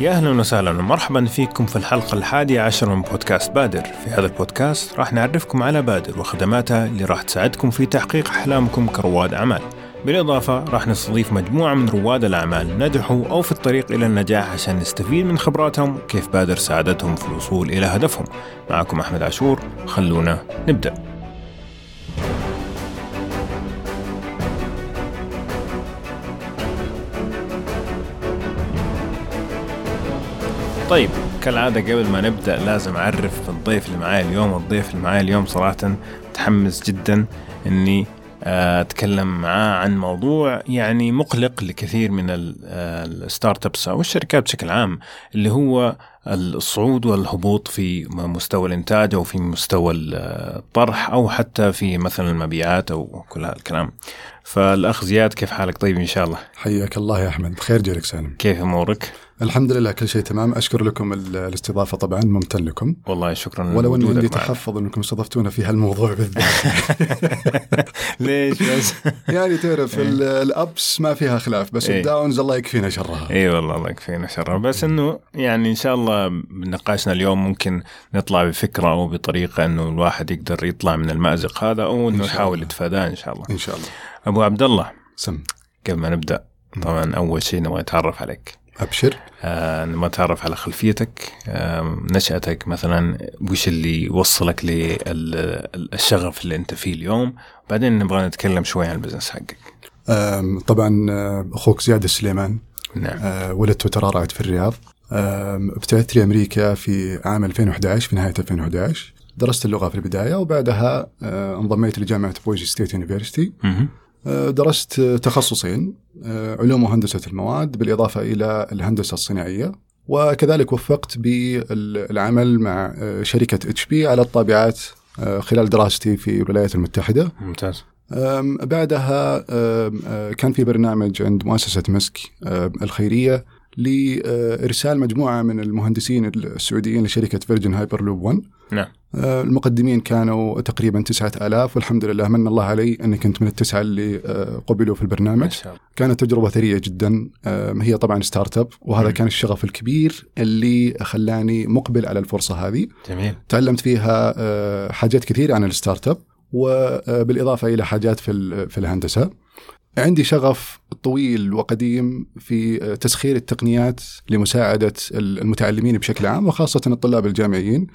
يا أهلا وسهلا ومرحبا فيكم في الحلقة الحادية عشر من بودكاست بادر. في هذا البودكاست راح نعرفكم على بادر وخدماتها اللي راح تساعدكم في تحقيق أحلامكم كرواد أعمال. بالإضافة راح نستضيف مجموعة من رواد الأعمال نجحوا أو في الطريق إلى النجاح عشان نستفيد من خبراتهم كيف بادر ساعدتهم في الوصول إلى هدفهم. معكم أحمد عاشور خلونا نبدأ. طيب كالعادة قبل ما نبدأ لازم أعرف الضيف اللي معاي اليوم الضيف اللي معاي اليوم صراحة متحمس جدا إني آه، أتكلم معاه عن موضوع يعني مقلق لكثير من آه، الستارت ابس أو الشركات بشكل عام اللي هو الصعود والهبوط في مستوى الإنتاج أو في مستوى الطرح أو حتى في مثلا المبيعات أو كل هذا الكلام. فالأخ زياد كيف حالك؟ طيب إن شاء الله. حياك الله يا أحمد. بخير جالك سالم. كيف أمورك؟ الحمد لله كل شيء تمام أشكر لكم ال- الاستضافة طبعا ممتن لكم والله شكرا ولو أني عندي. تحفظ أنكم استضفتونا في هالموضوع بالذات ليش بس؟ يعني تعرف ال- الأبس ما فيها خلاف بس إيه. الداونز الله يكفينا شرها اي والله الله يكفينا شر بس إنه يعني إن شاء الله بنقاشنا اليوم ممكن نطلع بفكرة أو بطريقة إنه الواحد يقدر يطلع من المأزق هذا أو إنه يحاول. يتفاداه إن شاء الله. إن شاء الله أبو عبد الله سم قبل ما نبدأ طبعا أول شيء نبغى نتعرف عليك. أبشر. آه نبغى نتعرف على خلفيتك آه نشأتك مثلا وش اللي وصلك للشغف اللي أنت فيه اليوم. بعدين نبغى نتكلم شوي عن ال business حقك. أم، طبعا آه، أخوك زياد السليمان نعم. آه، ولدت وترعرعت في الرياض. أم، ابتعثت لامريكا في عام 2011 في نهاية 2011 درست اللغة في البداية وبعدها آه، انضميت لجامعة Boise State University. درست تخصصين آه، علوم وهندسة المواد بالإضافة إلى الهندسة الصناعية وكذلك وفقت بالعمل مع آه، شركة HP على الطابعات آه، خلال دراستي في الولايات المتحدة ممتاز. بعدها آه، كان في برنامج عند مؤسسة مسك الخيرية لإرسال مجموعة من المهندسين السعوديين لشركة Virgin Hyperloop 1 نعم آه، المقدمين كانوا تقريبا تسعة آلاف والحمد لله من الله علي أني كنت من التسعة اللي آه، قبلوا في البرنامج. كانت تجربة ثرية جدا هي طبعا startup وهذا. كان الشغف الكبير اللي خلاني مقبل على الفرصة هذه جميل. تعلمت فيها آه، حاجات كثيرة عن ال startup وبالإضافة إلى حاجات في في الهندسة عندي شغف طويل وقديم في آه، تسخير التقنيات لمساعدة المتعلمين بشكل عام وخاصة الطلاب الجامعيين.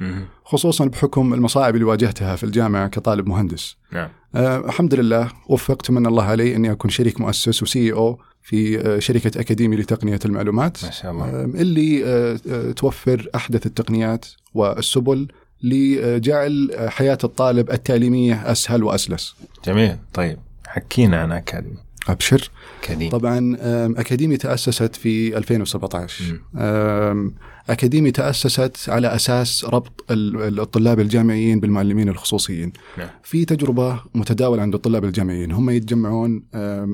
خصوصا بحكم المصاعب اللي واجهتها في الجامعة كطالب مهندس. نعم أه الحمد لله وفقت من الله علي إني أكون شريك مؤسس وسي أو في آه، شركة أكاديمي لتقنية المعلومات ما شاء الله. آه، اللي آه، آه، توفر أحدث التقنيات والسبل لجعل آه، حياة الطالب التعليمية أسهل وأسلس. جميل طيب حكينا عن أكاديمي أبشر. أكاديمي. طبعا أكاديمي تأسست في 2017 مم. آم، أكاديمي تأسست على أساس ربط ال- الطلاب الجامعيين بالمعلمين الخصوصيين. نعم. في تجربة متداولة عند الطلاب الجامعيين. هم يتجمعون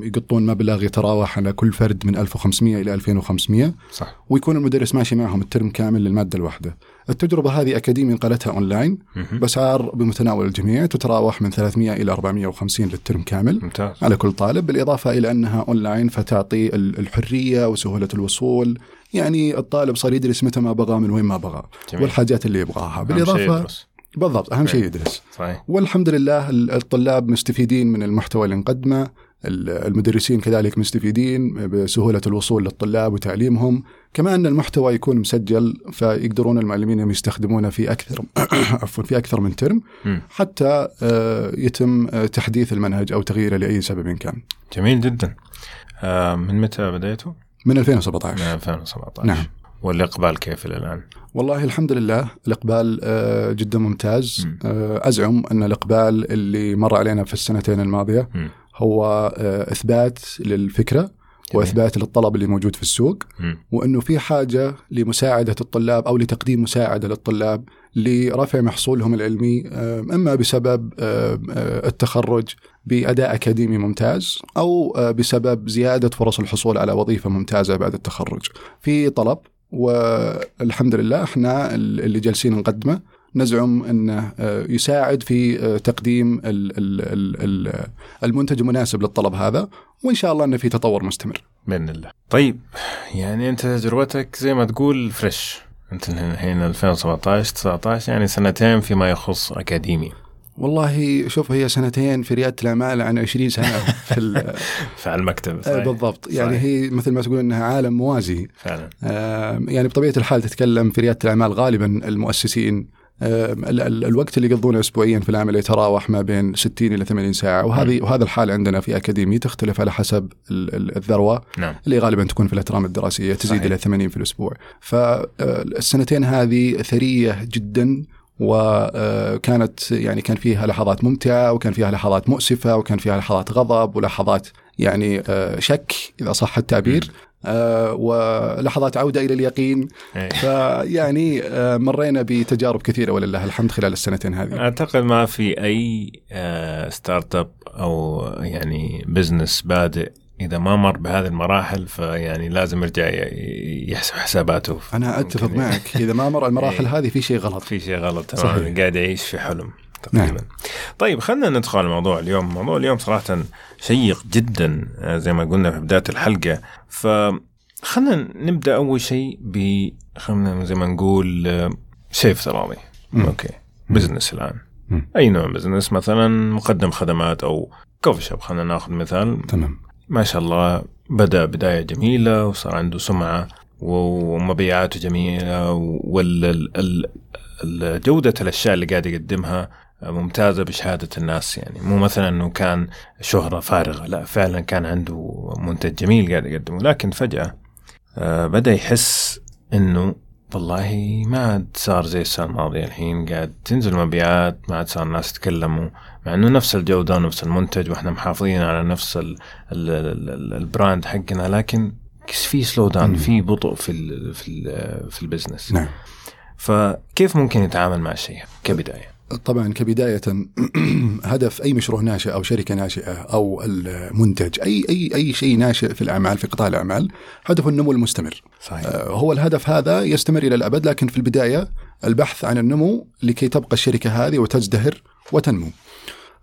يقطون مبلغ يتراوح على كل فرد من 1500 إلى 2500 صح. ويكون المدرس ماشي معهم الترم كامل للمادة الواحدة. التجربة هذه أكاديمي نقلتها أونلاين. باسعار بمتناول الجميع تتراوح من 300 إلى 450 للترم كامل. ممتاز. على كل طالب بالإضافة إلى أنها أونلاين فتعطي ال- الحرية وسهولة الوصول. يعني الطالب صار يدرس متى ما بغى من وين ما بغى جميل. والحاجات اللي يبغاها. يدرس. بالضبط أهم شيء. يدرس. صحيح. والحمد لله ال- الطلاب مستفيدين من المحتوى اللي نقدمه ال- المدرسين كذلك مستفيدين بسهولة الوصول للطلاب وتعليمهم. كما أن المحتوى يكون مسجل فيقدرون المعلمين أن يستخدمونه في أكثر عفوا في أكثر من ترم. حتى آه، يتم آه، تحديث المنهج أو تغييره لأي سبب كان جميل جدا آه من متى بديتوا؟ من من 2017 2017 نعم. والإقبال كيف إلى الآن؟ والله الحمد لله الإقبال آه، جدا ممتاز مم. أزعم أن الإقبال اللي مر علينا في السنتين الماضية مم. هو آه، إثبات وإثبات للطلب اللي موجود في السوق مم. وأنه في حاجة لمساعدة الطلاب أو لتقديم مساعدة للطلاب لرفع محصولهم العلمي إما بسبب آه، التخرج بأداء أكاديمي ممتاز أو آه، بسبب زيادة فرص الحصول على وظيفة ممتازة بعد التخرج. في طلب والحمد لله إحنا اللي جالسين نقدمه نزعم إنه آه، يساعد في تقديم ال- ال- ال- ال- المنتج المناسب للطلب هذا. وإن شاء الله إنه في تطور مستمر. بإذن الله. طيب يعني أنت تجربتك زي ما تقول فريش أنت الحين 2017 19 يعني سنتين فيما يخص أكاديمي والله شوف هي سنتين في ريادة الأعمال عن 20 سنة في في المكتب آه، صحيح. بالضبط يعني صحيح. هي مثل ما تقول إنها عالم موازي فعلا آه، يعني بطبيعة الحال تتكلم في ريادة الأعمال غالبا المؤسسين ال- ال- الوقت اللي يقضونه اسبوعيا في العمل يتراوح ما بين 60 إلى 80 ساعة وهذه وهذا الحال عندنا في أكاديمي تختلف على حسب ال- ال- الذروة نعم. اللي غالبا تكون في الأترام الدراسية تزيد صحيح. إلى 80 في الأسبوع. فالسنتين هذه ثرية جدا وكانت يعني كان فيها لحظات ممتعة وكان فيها لحظات مؤسفة وكان فيها لحظات غضب ولحظات يعني آه، شك إذا صح التعبير. آه، ولحظات عودة إلى اليقين. إيه. فيعني آه، مرينا بتجارب كثيرة ولله الحمد خلال السنتين هذه. أعتقد ما في أي آه، startup أو يعني business بادئ إذا ما مر بهذه المراحل فيعني لازم يرجع يحسب حساباته. أنا أتفق معك. إذا ما مر المراحل إيه. هذه في شيء غلط. في شيء غلط. تماما قاعد يعيش في حلم. تقريبا. نعم. طيب خلينا ندخل على موضوع اليوم. موضوع اليوم صراحة شيق جدا آه، زي ما قلنا في بداية الحلقة. فخلنا نبدأ أول شيء ب خلينا زي ما نقول آه، شيء افتراضي مم. okay. business الآن. مم. أي نوع بزنس مثلا مقدم خدمات أو coffee shop خلينا نأخذ مثال. تمام. ما شاء الله بدأ بداية جميلة وصار عنده سمعة ومبيعاته جميلة وجودة الأشياء اللي قاعد يقدمها ممتازة بشهادة الناس يعني. مو مثلا أنه كان شهرة فارغة لا فعلا كان عنده منتج جميل قاعد يقدمه. لكن فجأة آه، بدأ يحس أنه والله ما عاد صار زي السنة الماضية الحين. قاعد تنزل مبيعات ما عاد صار الناس يتكلموا مع إنه نفس الجودة ونفس المنتج وإحنا محافظين على نفس ال ال ال ال brand حقنا. لكن في slow down. في بطء في ال في ال في ال business. نعم. فكيف ممكن يتعامل مع الشيء كبداية؟ طبعا كبداية هدف أي مشروع ناشئ أو شركة ناشئة أو المنتج أي أي أي شيء ناشئ في الأعمال في قطاع الأعمال هدفه النمو المستمر. صحيح. آه، هو الهدف هذا يستمر إلى الأبد لكن في البداية البحث عن النمو لكي تبقى الشركة هذه وتزدهر وتنمو.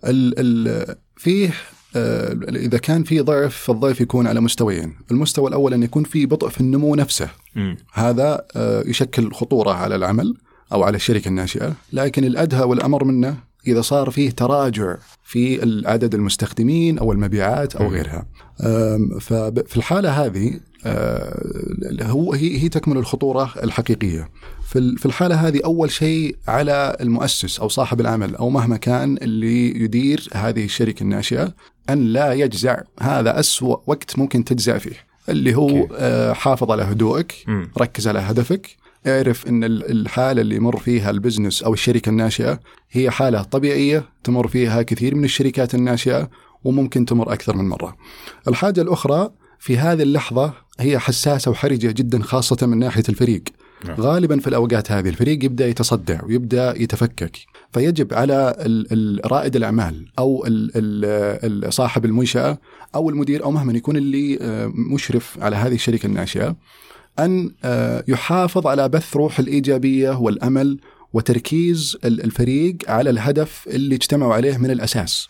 ال ال فيه آه، إذا كان في ضعف فالضعف يكون على مستويين. المستوى الأول أن يكون في بطء في النمو نفسه. مم. هذا آه، يشكل خطورة على العمل. أو على الشركة الناشئة لكن الأدهى والأمر منه إذا صار فيه تراجع في عدد المستخدمين أو المبيعات أو. غيرها ففي الحالة هذه آه، هو هي هي تكمن الخطورة الحقيقية في ال- في الحالة هذه أول شيء على المؤسس أو صاحب العمل أو مهما كان اللي يدير هذه الشركة الناشئة أن لا يجزع هذا أسوأ وقت ممكن تجزع فيه اللي هو. آه، حافظ على هدوءك. ركز على هدفك اعرف إن ال- الحالة اللي يمر فيها البزنس أو الشركة الناشئة هي حالة طبيعية تمر فيها كثير من الشركات الناشئة وممكن تمر أكثر من مرة. الحاجة الأخرى في هذه اللحظة هي حساسة وحرجة جدا خاصة من ناحية الفريق. نعم. غالبا في الأوقات هذه الفريق يبدأ يتصدع ويبدا يتفكك فيجب على رائد الأعمال أو ال- ال- ال- صاحب المنشأة أو المدير أو مهما يكون اللي آه، مشرف على هذه الشركة الناشئة أن آه، يحافظ على بث روح الإيجابية والأمل وتركيز ال- الفريق على الهدف اللي اجتمعوا عليه من الأساس.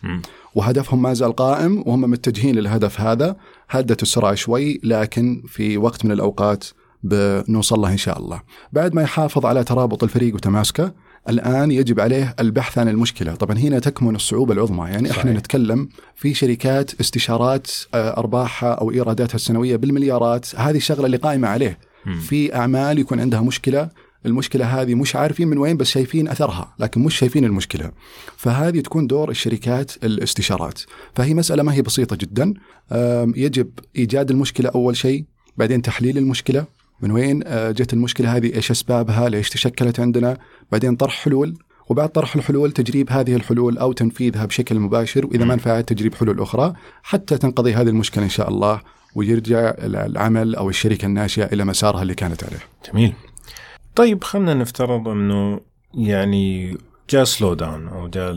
وهدفهم ما زال قائم وهم متجهين للهدف هذا هدت السرعة شوي لكن في وقت من الأوقات بنوصل له إن شاء الله. بعد ما يحافظ على ترابط الفريق وتماسكه الآن يجب عليه البحث عن المشكلة، طبعا هنا تكمن الصعوبة العظمى، يعني إحنا صحيح. نتكلم في شركات استشارات آه، ارباحها أو إيراداتها السنوية بالمليارات، هذه الشغلة اللي قائمة عليه. مم. في أعمال يكون عندها مشكلة. المشكلة هذه مش عارفين من وين بس شايفين أثرها لكن مش شايفين المشكلة. فهذه تكون دور الشركات الاستشارات. فهي مسألة ما هي بسيطة جدا. يجب إيجاد المشكلة أول شيء بعدين تحليل المشكلة. من وين آه، جت المشكلة هذه إيش أسبابها ليش تشكلت عندنا بعدين طرح حلول وبعد طرح الحلول تجريب هذه الحلول أو تنفيذها بشكل مباشر وإذا ما نفعت تجريب حلول أخرى حتى تنقضي هذه المشكلة إن شاء الله ويرجع العمل أو الشركة الناشئة إلى مسارها اللي كانت عليه. جميل طيب خلينا نفترض إنه يعني جاء slow down أو جاء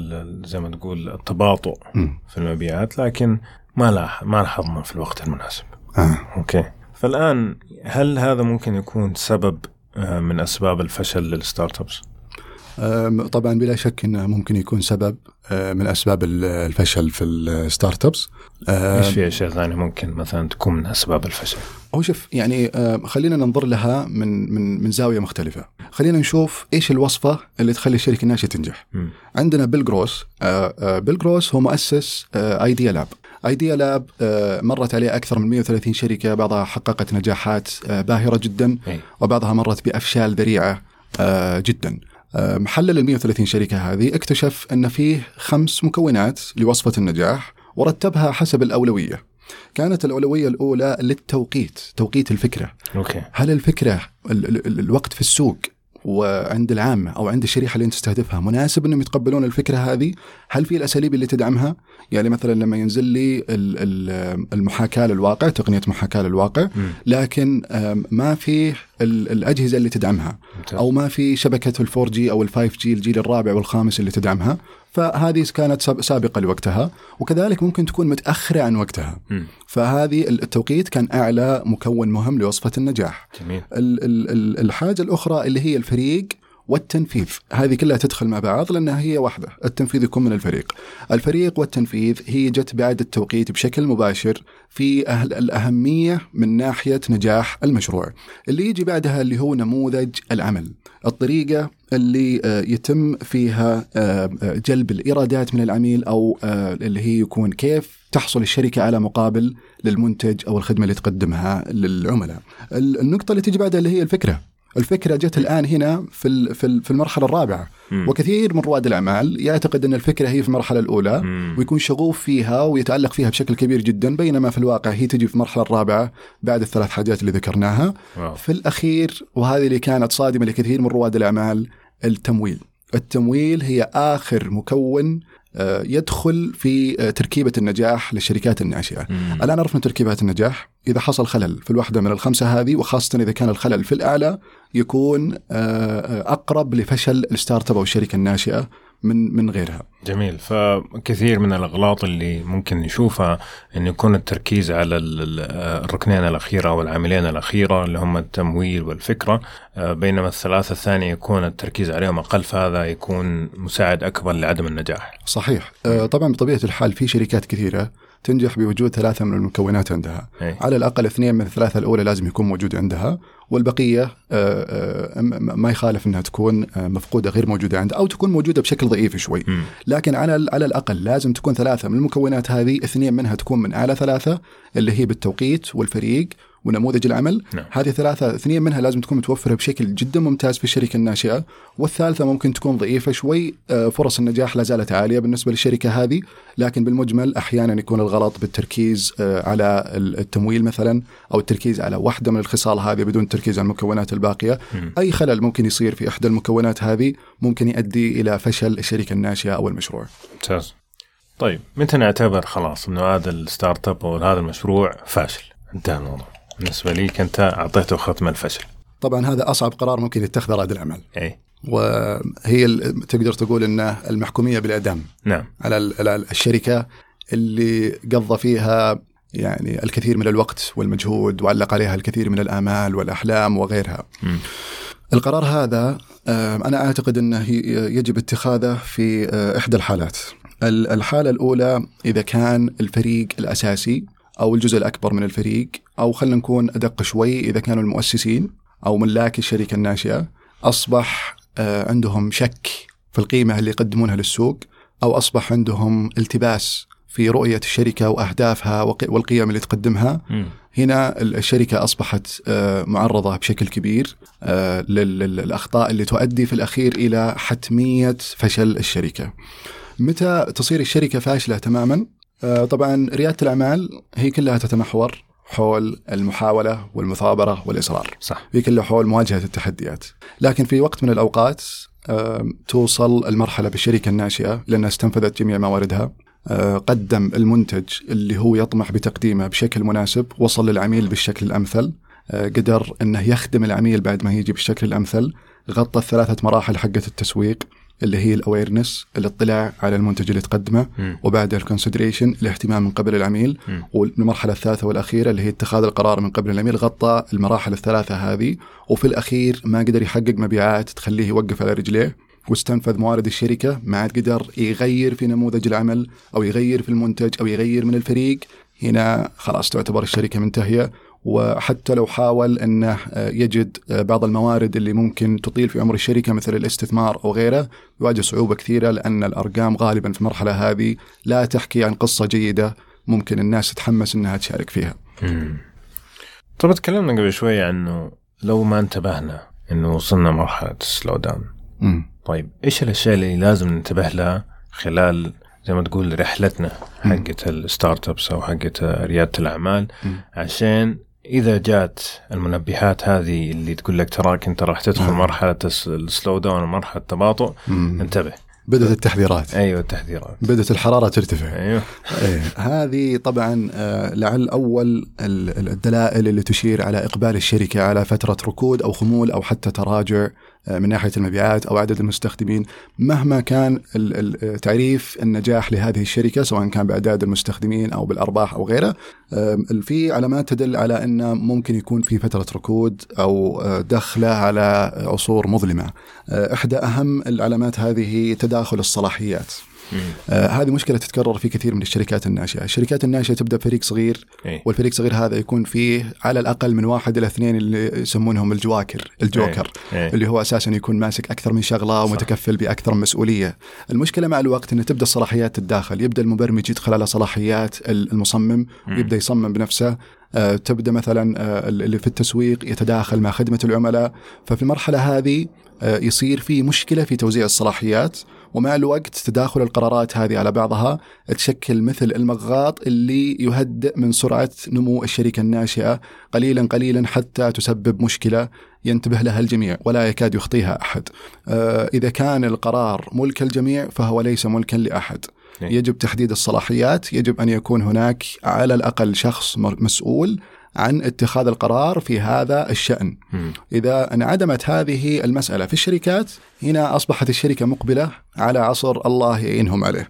زي ما تقول التباطؤ. في المبيعات لكن ما لاح ما لاحظنا في الوقت المناسب آه. okay فالآن هل هذا ممكن يكون سبب آه، من أسباب الفشل لل startups؟ طبعا بلا شك إنه ممكن يكون سبب أه، من أسباب ال- الفشل في ال startups إيش في اشياء ثانية ممكن مثلا تكون من أسباب الفشل؟ هو شوف يعني آه، خلينا ننظر لها من من من زاوية مختلفة، خلينا نشوف إيش الوصفة اللي تخلي الشركة الناشئه تنجح. مم. عندنا بيل جروس، آه، آه، بيل جروس هو مؤسس آيديا لاب. ايديا لاب مرت عليه أكثر من 130 شركة، بعضها حققت نجاحات آه، باهرة جدا اي وبعضها مرت بأفشال ذريعة آه، جدا. آه، محلل ال 130 شركة هذه اكتشف أن فيه خمس مكونات لوصفة النجاح ورتبها حسب الأولوية. كانت الأولوية الأولى للتوقيت، توقيت الفكرة. أوكي هل الفكرة ال ال ال الوقت في السوق وعند العامه أو عند الشريحة اللي أنت تستهدفها مناسب أنهم يتقبلون الفكرة هذه؟ هل في الأساليب اللي تدعمها؟ يعني مثلا لما ينزل لي ال- ال- المحاكاة للواقع، تقنية محاكاة للواقع،. لكن ما في ال- الأجهزة اللي تدعمها. أو ما في شبكة ال 4G أو ال 5G الجيل الرابع والخامس اللي تدعمها فهذه كانت ساب- سابقة لوقتها وكذلك ممكن تكون متأخرة عن وقتها. فهذه التوقيت كان أعلى مكون مهم لوصفة النجاح. جميل. ال- ال- ال- الحاجة الأخرى اللي هي الفريق والتنفيذ. هذه كلها تدخل مع بعض لأنها هي واحدة. التنفيذ يكون من الفريق. الفريق والتنفيذ هي جت بعد التوقيت بشكل مباشر في أهل الأهمية من ناحية نجاح المشروع. اللي يجي بعدها اللي هو نموذج العمل. الطريقة اللي آه، يتم فيها آه، آه، جلب الإيرادات من العميل أو اللي هي يكون كيف تحصل الشركة على مقابل للمنتج أو الخدمة اللي تقدمها للعملاء. ال- النقطة اللي تجي بعدها اللي هي الفكرة. الفكرة جت الآن هنا في في ال- في المرحلة الرابعة مم. وكثير من رواد الأعمال يعتقد أن الفكرة هي في المرحلة الأولى مم. ويكون شغوف فيها ويتعلق فيها بشكل كبير جدا بينما في الواقع هي تجي في المرحلة الرابعة بعد الثلاث حاجات اللي ذكرناها واو. في الأخير وهذه اللي كانت صادمة لكثير من رواد الأعمال التمويل التمويل هي آخر مكون يدخل في آه، تركيبة النجاح للشركات الناشئة. مم. الآن عرفنا تركيبات النجاح. إذا حصل خلل في الواحدة من الخمسة هذه وخاصة إذا كان الخلل في الأعلى يكون آه، آه، أقرب لفشل ال startup أو الشركة الناشئة. من من غيرها. جميل. فكثير من الأغلاط اللي ممكن نشوفها انه يكون التركيز على ال- ال- الركنين الأخيرة أو العاملين الأخيرة اللي هم التمويل والفكرة. آه، بينما الثلاثة الثانية يكون التركيز عليهم أقل فهذا يكون مساعد أكبر لعدم النجاح. صحيح. آه، طبعا بطبيعة الحال في شركات كثيرة تنجح بوجود ثلاثة من المكونات عندها أي. على الأقل اثنين من الثلاثة الأولى لازم يكون موجود عندها والبقية آه، آه، م- ما يخالف أنها تكون آه، مفقودة غير موجودة عندها أو تكون موجودة بشكل ضعيف شوي مم. لكن على على الأقل لازم تكون ثلاثة من المكونات هذه اثنين منها تكون من أعلى ثلاثة اللي هي بالتوقيت والفريق ونموذج العمل نعم. هذه ثلاثة اثنين منها لازم تكون متوفرة بشكل جدا ممتاز في الشركة الناشئة والثالثة ممكن تكون ضعيفة شوي آه، فرص النجاح لا زالت عالية بالنسبة للشركة هذه لكن بالمجمل أحيانا يكون الغلط بالتركيز آه، على التمويل مثلا أو التركيز على واحدة من الخصال هذه بدون التركيز على المكونات الباقية مم. أي خلل ممكن يصير في إحدى المكونات هذه ممكن يؤدي إلى فشل الشركة الناشئة أو المشروع ممتاز. طيب متى نعتبر خلاص إنه هذا ال startup أو هذا المشروع فاشل؟ انتهى الموضوع. بالنسبة ليك انت أعطيته ختم الفشل. طبعا هذا أصعب قرار ممكن يتخذه رائد الأعمال إي وهي تقدر تقول انه المحكومية بالإعدام نعم على ال- على الشركة اللي قضى فيها يعني الكثير من الوقت والمجهود وعلق عليها الكثير من الآمال والأحلام وغيرها. مم. القرار هذا آه، أنا أعتقد إنه يجب اتخاذه في آه، إحدى الحالات. ال- الحالة الأولى إذا كان الفريق الأساسي أو الجزء الأكبر من الفريق أو خلينا نكون أدق شوي إذا كانوا المؤسسين أو ملاك الشركة الناشئة أصبح آه، عندهم شك في القيمة اللي يقدمونها للسوق أو أصبح عندهم التباس في رؤية الشركة وأهدافها والقيم اللي تقدمها مم. هنا الشركة أصبحت آه، معرضة بشكل كبير آه، لل- لل- للأخطاء اللي تؤدي في الأخير إلى حتمية فشل الشركة متى تصير الشركة فاشلة تماما؟ آه، طبعا ريادة الأعمال هي كلها تتمحور حول المحاولة والمثابرة والإصرار. صح. هي كلها حول مواجهة التحديات. لكن في وقت من الأوقات آه، توصل المرحلة بالشركة الناشئة لأنها استنفذت جميع مواردها. آه، قدم المنتج اللي هو يطمح بتقديمه بشكل مناسب وصل للعميل بالشكل الأمثل. آه، قدر أنه يخدم العميل بعد ما يجي بالشكل الأمثل. غطى الثلاثة مراحل حقة التسويق. اللي هي ال awareness الاطلاع على المنتج اللي تقدمه. وبعدها ال consideration الاهتمام من قبل العميل. والمرحلة الثالثة والأخيرة اللي هي اتخاذ القرار من قبل العميل غطى المراحل الثلاثة هذه وفي الأخير ما قدر يحقق مبيعات تخليه يوقف على رجليه واستنفذ موارد الشركة ما عاد قدر يغير في نموذج العمل أو يغير في المنتج أو يغير من الفريق هنا خلاص تعتبر الشركة منتهية وحتى لو حاول انه يجد بعض الموارد اللي ممكن تطيل في عمر الشركة مثل الاستثمار أو غيره يواجه صعوبة كثيرة لأن الأرقام غالبا في المرحلة هذه لا تحكي عن قصة جيدة ممكن الناس تتحمس إنها تشارك فيها. طب تكلمنا قبل شوي عنه لو ما انتبهنا إنه وصلنا مرحلة ال slow down. طيب إيش الأشياء اللي لازم ننتبه لها خلال زي ما تقول رحلتنا حقت ال startups أو حقت ريادة الأعمال عشان إذا جات المنبهات هذه اللي تقول لك تراك أنت راح تدخل مرحلة ال slow down ومرحله التباطؤ انتبه. بدأت التحذيرات. أيوه التحذيرات. بدأت الحرارة ترتفع. أيوه. أيه. هذه طبعا لعل أول الدلائل اللي تشير على إقبال الشركة على فترة ركود أو خمول أو حتى تراجع من ناحية المبيعات أو عدد المستخدمين مهما كان تعريف النجاح لهذه الشركة سواء كان بأعداد المستخدمين أو بالأرباح أو غيره في علامات تدل على انه ممكن يكون في فترة ركود أو دخلة على عصور مظلمة. إحدى أهم العلامات هذه تداخل الصلاحيات. آه هذه مشكلة تتكرر في كثير من الشركات الناشئة، الشركات الناشئة تبدأ بفريق صغير أي. والفريق الصغير هذا يكون فيه على الأقل من واحد إلى اثنين اللي يسمونهم الجواكر، الجوكر أي. اللي هو أساسا يكون ماسك أكثر من شغلة ومتكفل بأكثر من مسؤولية. المشكلة مع الوقت إنه تبدأ الصلاحيات تتداخل، يبدأ المبرمج يدخل على صلاحيات المصمم ويبدأ يصمم بنفسه. آه تبدأ مثلا آه اللي في التسويق يتداخل مع خدمة العملاء، ففي المرحلة هذه آه يصير في مشكلة في توزيع الصلاحيات. ومع الوقت تداخل القرارات هذه على بعضها تشكل مثل المغاط اللي يهدئ من سرعة نمو الشركة الناشئة قليلا قليلا حتى تسبب مشكلة ينتبه لها الجميع ولا يكاد يخطيها أحد. آه إذا كان القرار ملك الجميع فهو ليس ملكا لأحد. يجب تحديد الصلاحيات، يجب أن يكون هناك على الأقل شخص مسؤول عن اتخاذ القرار في هذا الشأن. مم. إذا انعدمت هذه المسألة في الشركات هنا أصبحت الشركة مقبلة على عصر الله يعينهم عليه.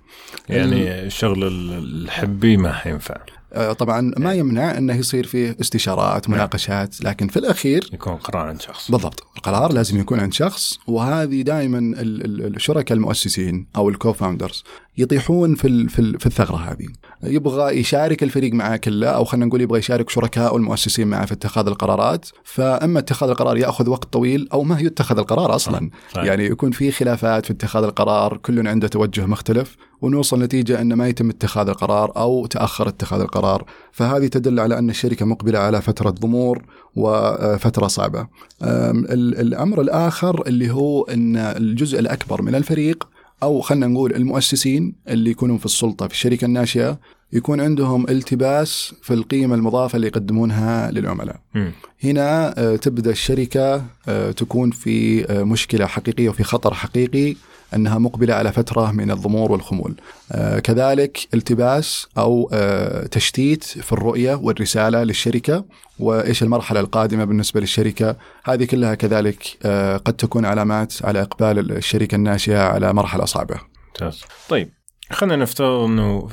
يعني الشغل الحبي ما حينفع آه، طبعا ما يمنع أنه يصير فيه استشارات مناقشات لكن في الأخير يكون قرار عند شخص. بالضبط القرار لازم يكون عند شخص وهذه دائما الشركاء المؤسسين أو الكوفاوندرز يطيحون في في الثغرة هذه. يبغى يشارك الفريق معه كله أو خلينا نقول يبغى يشارك شركاء المؤسسين معه في اتخاذ القرارات. فأما اتخاذ القرار يأخذ وقت طويل أو ما يتخذ القرار أصلا. صحيح. يعني يكون في خلافات في اتخاذ القرار كل عنده توجه مختلف ونوصل نتيجة أنه ما يتم اتخاذ القرار أو تأخر اتخاذ القرار. فهذه تدل على أن الشركة مقبلة على فترة ضمور وفترة صعبة. أم، ال- الأمر الآخر اللي هو أن الجزء الأكبر من الفريق أو خلينا نقول المؤسسين اللي يكونون في السلطة في الشركة الناشئة يكون عندهم التباس في القيمة المضافة اللي يقدمونها للعملاء. مم. هنا آه، تبدأ الشركة آه، تكون في آه، مشكلة حقيقية وفي خطر حقيقي أنها مقبلة على فترة من الضمور والخمول. كذلك التباس أو آه، تشتيت في الرؤية والرسالة للشركة وإيش المرحلة القادمة بالنسبة للشركة، هذه كلها كذلك قد تكون علامات على إقبال الشركة الناشئة على مرحلة صعبة. ممتاز طيب خلينا نفترض إنه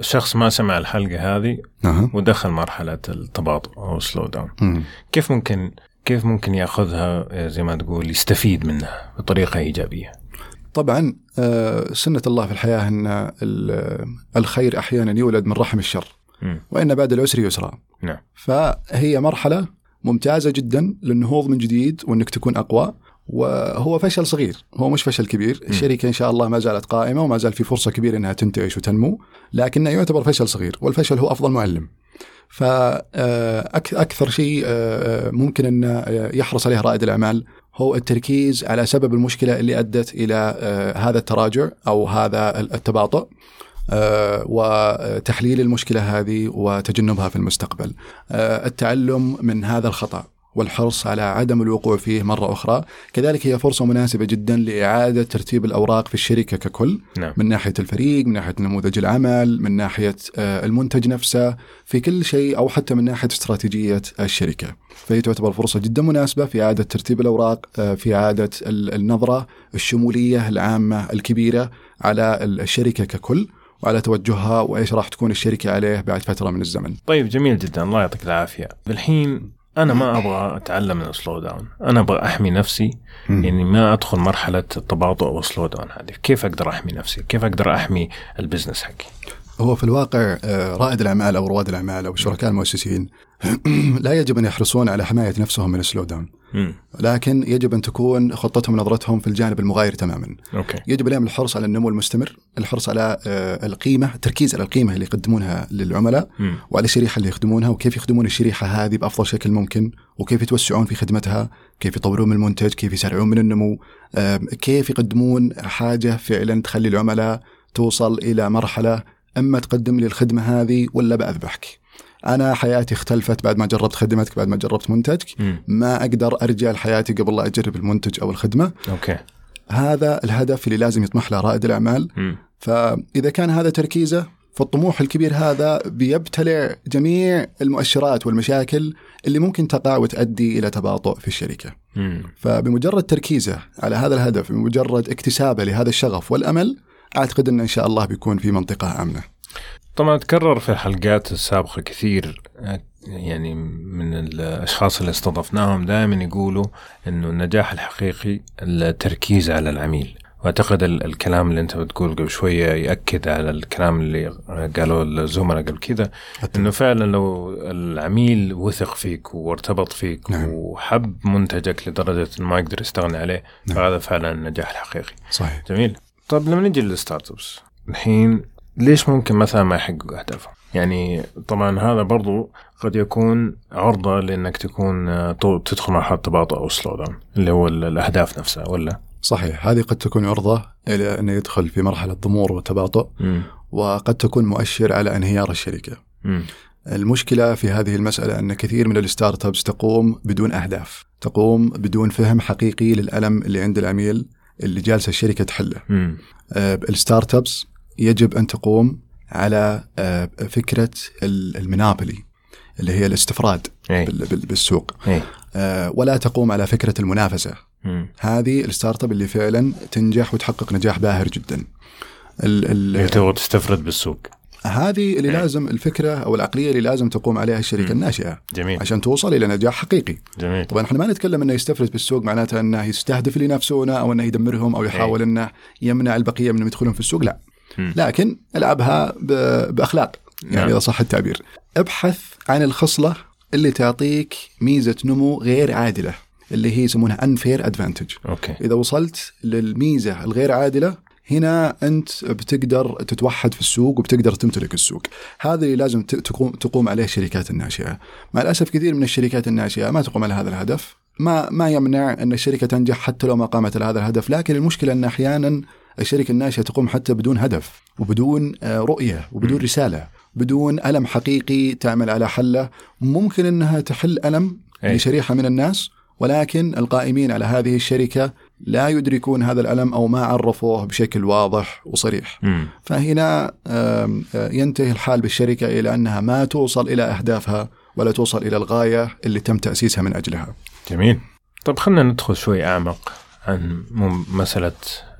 شخص ما سمع الحلقة هذه أها. ودخل مرحلة التباطؤ أو سلو داون. كيف ممكن كيف ممكن يأخذها زي ما تقول يستفيد منها بطريقة إيجابية طبعا آه، سنة الله في الحياة إن ال- الخير أحيانا يولد من رحم الشر. وإن بعد العسر يسرا. نعم فهي مرحلة ممتازة جدا للنهوض من جديد وإنك تكون أقوى وهو فشل صغير. هو مش فشل كبير. الشركة إن شاء الله ما زالت قائمة وما زال في فرصة كبيرة إنها تنتعش وتنمو لكنه يعتبر فشل صغير والفشل هو أفضل معلم. فأكثر شيء آه، ممكن أن آه، يحرص عليه رائد الأعمال هو التركيز على سبب المشكلة اللي أدت إلى آه، هذا التراجع أو هذا التباطؤ آه، وتحليل المشكلة هذه وتجنبها في المستقبل. آه، التعلم من هذا الخطأ. والحرص على عدم الوقوع فيه مرة أخرى. كذلك هي فرصة مناسبة جدا لإعادة ترتيب الأوراق في الشركة ككل. نعم. من ناحية الفريق من ناحية نموذج العمل من ناحية آه، المنتج نفسه في كل شيء أو حتى من ناحية استراتيجية الشركة. فهي تعتبر فرصة جدا مناسبة في إعادة ترتيب الأوراق آه، في إعادة ال- النظرة الشمولية العامة الكبيرة على الشركة ككل وعلى توجهها وإيش راح تكون الشركة عليه بعد فترة من الزمن. طيب جميل جدا. الله يعطيك العافية. الحين أنا ما أبغى أتعلم من ال slow down أنا أبغى أحمي نفسي يعني ما أدخل مرحلة التباطؤ وال slow down هذه. كيف أقدر أحمي نفسي؟ كيف أقدر أحمي ال business حقي؟ هو في الواقع آه، رائد الأعمال أو رواد الأعمال أو الشركاء المؤسسين لا يجب أن يحرصون على حماية نفسهم من ال slow down لكن يجب أن تكون خطتهم ونظرتهم في الجانب المغاير تماما. okay. يجب عليهم الحرص على النمو المستمر، الحرص على آه، القيمة، التركيز على القيمة اللي يقدمونها للعملاء. وعلى الشريحة اللي يخدمونها وكيف يخدمون الشريحة هذه بأفضل شكل ممكن، وكيف يتوسعون في خدمتها، كيف يطورون من المنتج، كيف يسرعون من النمو، كيف يقدمون حاجة فعلا تخلي العملاء توصل إلى مرحلة أما تقدم لي الخدمة هذه ولا باذبحك. أنا حياتي اختلفت بعد ما جربت خدمتك بعد ما جربت منتجك. ما أقدر أرجع لحياتي قبل لا أجرب المنتج أو الخدمة أوكي هذا الهدف اللي لازم يطمح له رائد الأعمال. فإذا كان هذا تركيزه فالطموح الكبير هذا بيبتلع جميع المؤشرات والمشاكل اللي ممكن تقع وتؤدي إلى تباطؤ في الشركة مم. فبمجرد تركيزه على هذا الهدف بمجرد اكتسابه لهذا الشغف والأمل أعتقد إن إن شاء الله بيكون في منطقة آمنة. طبعا تكرر في الحلقات السابقة كثير يعني من الأشخاص اللي استضفناهم دائما يقولوا أنه النجاح الحقيقي التركيز على العميل. وأعتقد ال- الكلام اللي أنت بتقول قبل شوية يأكد على الكلام اللي قالوا الزملاء قبل كذا إنه فعلا لو العميل وثق فيك وارتبط فيك نعم. وحب منتجك لدرجة إنه ما يقدر يستغني عليه نعم. فهذا فعلا النجاح الحقيقي. صحيح. جميل. طيب لما نجي لل startups الحين ليش ممكن مثلا ما يحققوا اهدافهم؟ يعني طبعا هذا برضو قد يكون عرضة لأنك تكون آه، تدخل مرحله تباطؤ أو slow down اللي هو ال- الأهداف نفسها ولا؟ صحيح هذه قد تكون عرضة إلى انه يدخل في مرحلة ضمور وتباطؤ مم. وقد تكون مؤشر على انهيار الشركة مم. المشكلة في هذه المسألة أن كثير من ال startups تقوم بدون أهداف تقوم بدون فهم حقيقي للألم اللي عند العميل اللي جالسة الشركة تحله. آه، ال startups يجب أن تقوم على آه، فكرة ال- ال monopoly اللي هي الاستفراد بال- بالسوق. اي آه، ولا تقوم على فكرة المنافسة. مم. هذه ال startup اللي فعلا تنجح وتحقق نجاح باهر جدا. ال- ال- اللي تبغى تستفرد بالسوق. هذه اللي إيه. لازم الفكرة أو العقلية اللي لازم تقوم عليها الشركة مم. الناشئة جميل عشان توصل إلى نجاح حقيقي. جميل طبعا إحنا ما نتكلم إنه يستفرد بالسوق معناته إنه يستهدف اللي ينافسونه أو إنه يدمرهم أو يحاول إنه يمنع البقية من يدخلون في السوق لا. مم. لكن ألعبها بأخلاق يعني نعم. إذا صح التعبير. ابحث عن الخصلة اللي تعطيك ميزة نمو غير عادلة اللي هي يسمونها unfair advantage. أوكي إذا وصلت للميزة الغير عادلة هنا أنت بتقدر تتوحد في السوق وبتقدر تمتلك السوق. هذا اللي لازم تقوم تقوم عليه الشركات الناشئة. مع الأسف كثير من الشركات الناشئة ما تقوم على هذا الهدف. ما ما يمنع أن الشركة تنجح حتى لو ما قامت على هذا الهدف، لكن المشكلة أن أحيانا الشركة الناشئة تقوم حتى بدون هدف وبدون آه، رؤية وبدون رسالة، بدون ألم حقيقي تعمل على حله، ممكن إنها تحل ألم أي. لشريحة من الناس ولكن القائمين على هذه الشركة لا يدركون هذا الألم أو ما عرفوه بشكل واضح وصريح. مم. فهنا آه، ينتهي الحال بالشركة إلى أنها ما توصل إلى أهدافها ولا توصل إلى الغاية اللي تم تأسيسها من أجلها. جميل طيب خلينا ندخل شوي أعمق عن مسألة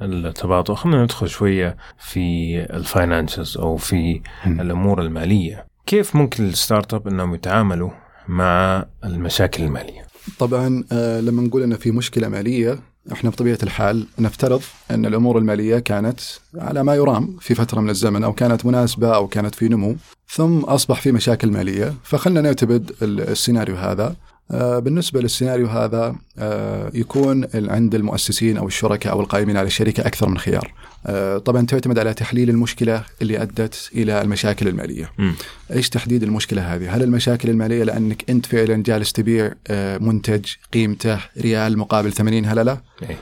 التباطؤ خلينا ندخل شوية في ال finances أو في مم. الأمور المالية كيف ممكن ال startup أنهم يتعاملوا مع المشاكل المالية طبعا آه، لما نقول ان في مشكلة مالية إحنا بطبيعة الحال نفترض أن الأمور المالية كانت على ما يرام في فترة من الزمن أو كانت مناسبة أو كانت في نمو ثم أصبح في مشاكل مالية فخلنا نعتمد ال- السيناريو هذا آه، بالنسبة للسيناريو هذا آه، يكون عند المؤسسين أو الشركاء أو القائمين على الشركة أكثر من خيار. آه، طبعا تعتمد على تحليل المشكلة اللي أدت إلى المشاكل المالية. مم. إيش تحديد المشكلة هذه؟ هل المشاكل المالية لأنك أنت فعلا جالس تبيع منتج قيمته ريال مقابل 80 هلله إيه.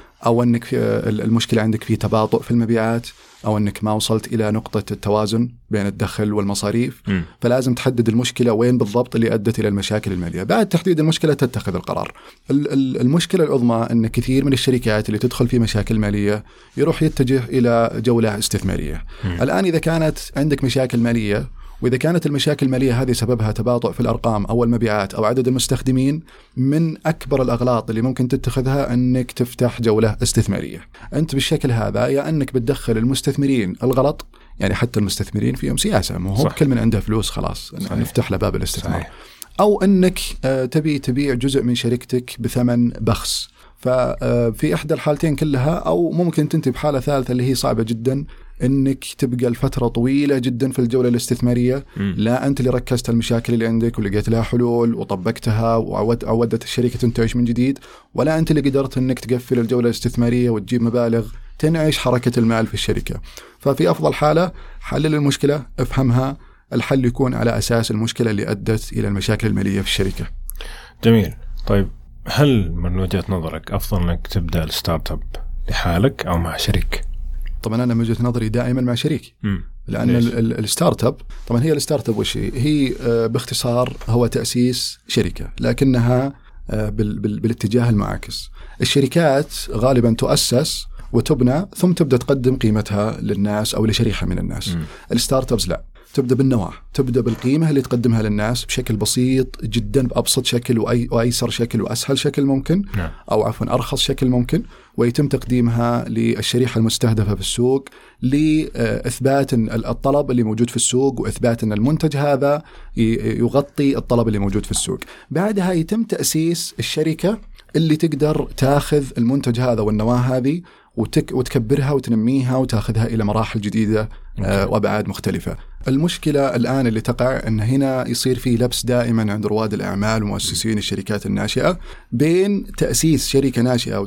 في آه، المشكلة عندك في تباطؤ في المبيعات أو إنك ما وصلت إلى نقطة التوازن بين الدخل والمصاريف مم. فلازم تحدد المشكلة وين بالضبط اللي أدت إلى المشاكل المالية، بعد تحديد المشكلة تتخذ القرار. ال- ال- المشكلة العظمى إن كثير من الشركات اللي تدخل في مشاكل مالية يروح يتجه إلى جولة استثمارية. مم. الآن إذا كانت عندك مشاكل مالية وإذا كانت المشاكل المالية هذه سببها تباطؤ في الأرقام أو المبيعات أو عدد المستخدمين من أكبر الأغلاط اللي ممكن تتخذها أنك تفتح جولة استثمارية. أنت بالشكل هذا يا أنك بتدخل المستثمرين الغلط يعني حتى المستثمرين فيهم سياسة مو هو. كل من عنده فلوس خلاص صحيح. نفتح له باب الاستثمار. صحيح أو أنك آه، تبي تبيع جزء من شركتك بثمن بخس ففي إحدى الحالتين كلها أو ممكن تنتهي بحالة ثالثة اللي هي صعبة جدا إنك تبقى الفترة طويلة جدا في الجولة الاستثمارية. مم. لا أنت اللي ركزت المشاكل اللي عندك ولقيت لها حلول وطبقتها وعود عودت الشركة تنتعش من جديد. ولا أنت اللي قدرت إنك تقفل الجولة الاستثمارية وتجيب مبالغ تنعش حركة المال في الشركة. ففي أفضل حالة حلل المشكلة افهمها. الحل يكون على أساس المشكلة اللي أدت إلى المشاكل المالية في الشركة. جميل. طيب هل من وجهة نظرك أفضل إنك تبدأ ال startup لحالك أو مع شريك؟ طبعا أنا من وجهة نظري دائما مع شريك مم. لأن ليش؟ ال- ال- ال startup طبعا هي ال startup وش هي؟ هي آه، باختصار هو تأسيس شركة لكنها آه، بال- بال- بالاتجاه المعاكس. الشركات غالبا تؤسس وتبنى ثم تبدأ تقدم قيمتها للناس أو لشريحة من الناس. الستارت ابس لا تبدأ بالنواة، تبدأ بالقيمة اللي تقدمها للناس بشكل بسيط جدا بأبسط شكل وأي وأيسر شكل وأسهل شكل ممكن. نعم أو عفوا أرخص شكل ممكن ويتم تقديمها للشريحة المستهدفة في السوق لإثبات الطلب اللي موجود في السوق وإثبات إن المنتج هذا يغطي الطلب اللي موجود في السوق. بعدها يتم تأسيس الشركة اللي تقدر تاخذ المنتج هذا والنواة هذه وتك وتكبرها وتنميها وتاخذها إلى مراحل جديدة آه، وأبعاد مختلفة. المشكلة الآن اللي تقع إن هنا يصير في لبس دائما عند رواد الأعمال ومؤسسين الشركات الناشئة بين تأسيس شركة ناشئة أو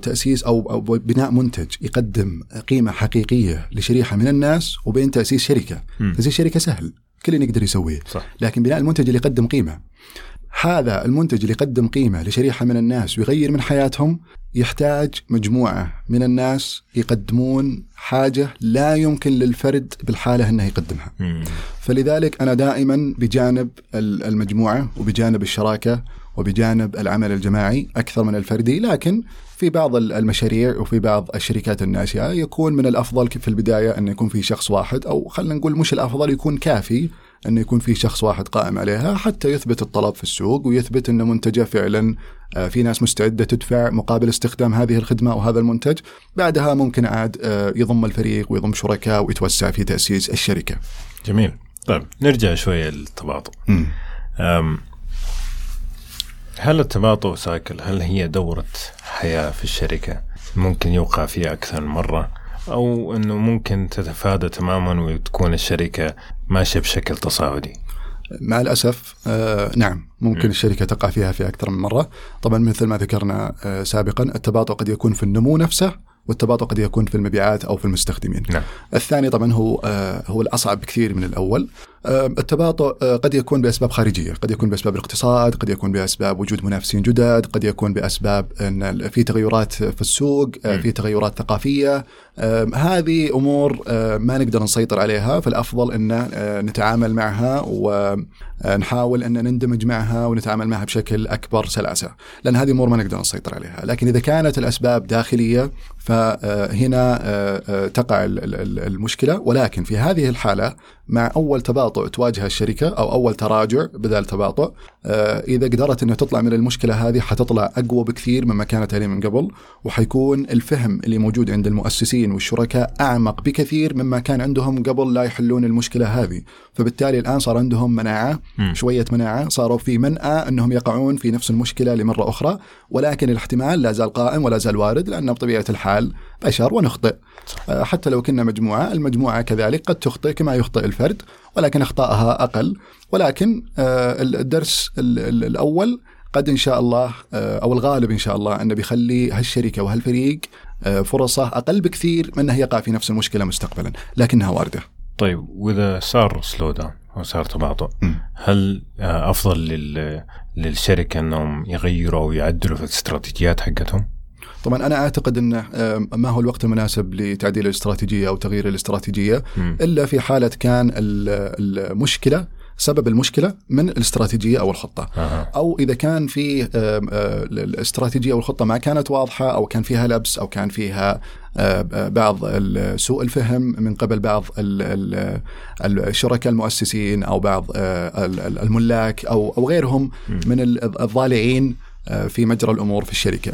أو بناء منتج يقدم قيمة حقيقية لشريحة من الناس وبين تأسيس شركة. تأسيس شركة سهل كل يقدر يسويه. صح لكن بناء المنتج اللي يقدم قيمة هذا المنتج اللي يقدم قيمة لشريحة من الناس ويغير من حياتهم يحتاج مجموعة من الناس يقدمون حاجة لا يمكن للفرد بالحالة إنه يقدمها. مم. فلذلك أنا دائما بجانب ال- المجموعة وبجانب الشراكة وبجانب العمل الجماعي أكثر من الفردي لكن في بعض ال- المشاريع وفي بعض الشركات الناشئة يكون من الأفضل في البداية إن يكون في شخص واحد أو خلينا نقول مش الأفضل يكون كافي انه يكون في شخص واحد قائم عليها حتى يثبت الطلب في السوق ويثبت ان منتجة فعلا آه، في ناس مستعدة تدفع مقابل استخدام هذه الخدمة أو هذا المنتج. بعدها ممكن عاد آه، يضم الفريق ويضم شركاء ويتوسع في تأسيس الشركة. جميل. طيب نرجع شوية للتباطؤ. هل التباطؤ سايكل هل هي دورة حياة في الشركة؟ ممكن يوقع فيها أكثر من مرة. أو أنه ممكن تتفادى تماما وتكون الشركة ماشية بشكل تصاعدي. مع الأسف آه نعم ممكن م. الشركة تقع فيها في أكثر من مرة. طبعا مثل ما ذكرنا آه سابقا التباطؤ قد يكون في النمو نفسه والتباطؤ قد يكون في المبيعات أو في المستخدمين. نعم. الثاني طبعا هو آه هو الأصعب بكثير من الأول. التباطؤ آه قد يكون بأسباب خارجية قد يكون بأسباب الاقتصاد قد يكون بأسباب وجود منافسين جدد قد يكون بأسباب إن في تغيرات في السوق آه. في تغيرات ثقافية. آه هذه أمور آه ما نقدر نسيطر عليها فالأفضل إن آه نتعامل معها ونحاول إن نندمج معها ونتعامل معها بشكل أكبر سلاسة. لأن هذه أمور ما نقدر نسيطر عليها. لكن إذا كانت الأسباب داخلية فهنا آه، تقع ال- ال- المشكلة. ولكن في هذه الحالة مع أول تباطؤ تواجه الشركة أو أول تراجع بدل تباطؤ آه، إذا قدرت انها تطلع من المشكلة هذه حتطلع أقوى بكثير مما كانت عليه من قبل وحيكون الفهم اللي موجود عند المؤسسين والشركاء أعمق بكثير مما كان عندهم قبل لا يحلون المشكلة هذه فبالتالي الآن صار عندهم مناعة. شوية مناعة صاروا في منأى أنهم يقعون في نفس المشكلة لمرة أخرى ولكن الاحتمال لا زال قائم ولا زال وارد لأن بطبيعة الحال بشر ونخطئ. آه، حتى لو كنا مجموعة المجموعة كذلك قد تخطئ كما يخطئ الفرد ولكن أخطائها أقل. ولكن آه، الدرس ال- ال- الأول قد إن شاء الله آه، أو الغالب إن شاء الله انه بيخلي هالشركة وهالفريق فرصة أقل بكثير من انه يقع في نفس المشكلة مستقبلا لكنها واردة. طيب وإذا صار سلو داون أو صار تباطؤ هل آه، أفضل لل... للشركة أنهم يغيروا أو يعدلوا في الاستراتيجيات حقتهم؟ طبعا أنا أعتقد انه آه، ما هو الوقت المناسب لتعديل الاستراتيجية أو تغيير الاستراتيجية مم. إلا في حالة كان ال- المشكلة سبب المشكلة من الاستراتيجية أو الخطة. أها. أو إذا كان في آم، آه، الاستراتيجيه أو الخطة ما كانت واضحة أو كان فيها لبس أو كان فيها بعض ال- سوء الفهم من قبل بعض ال- ال- الشركاء المؤسسين أو بعض آه، ال- ال- الملاك أو أو غيرهم. من ال- الضالعين آه، في مجرى الأمور في الشركة.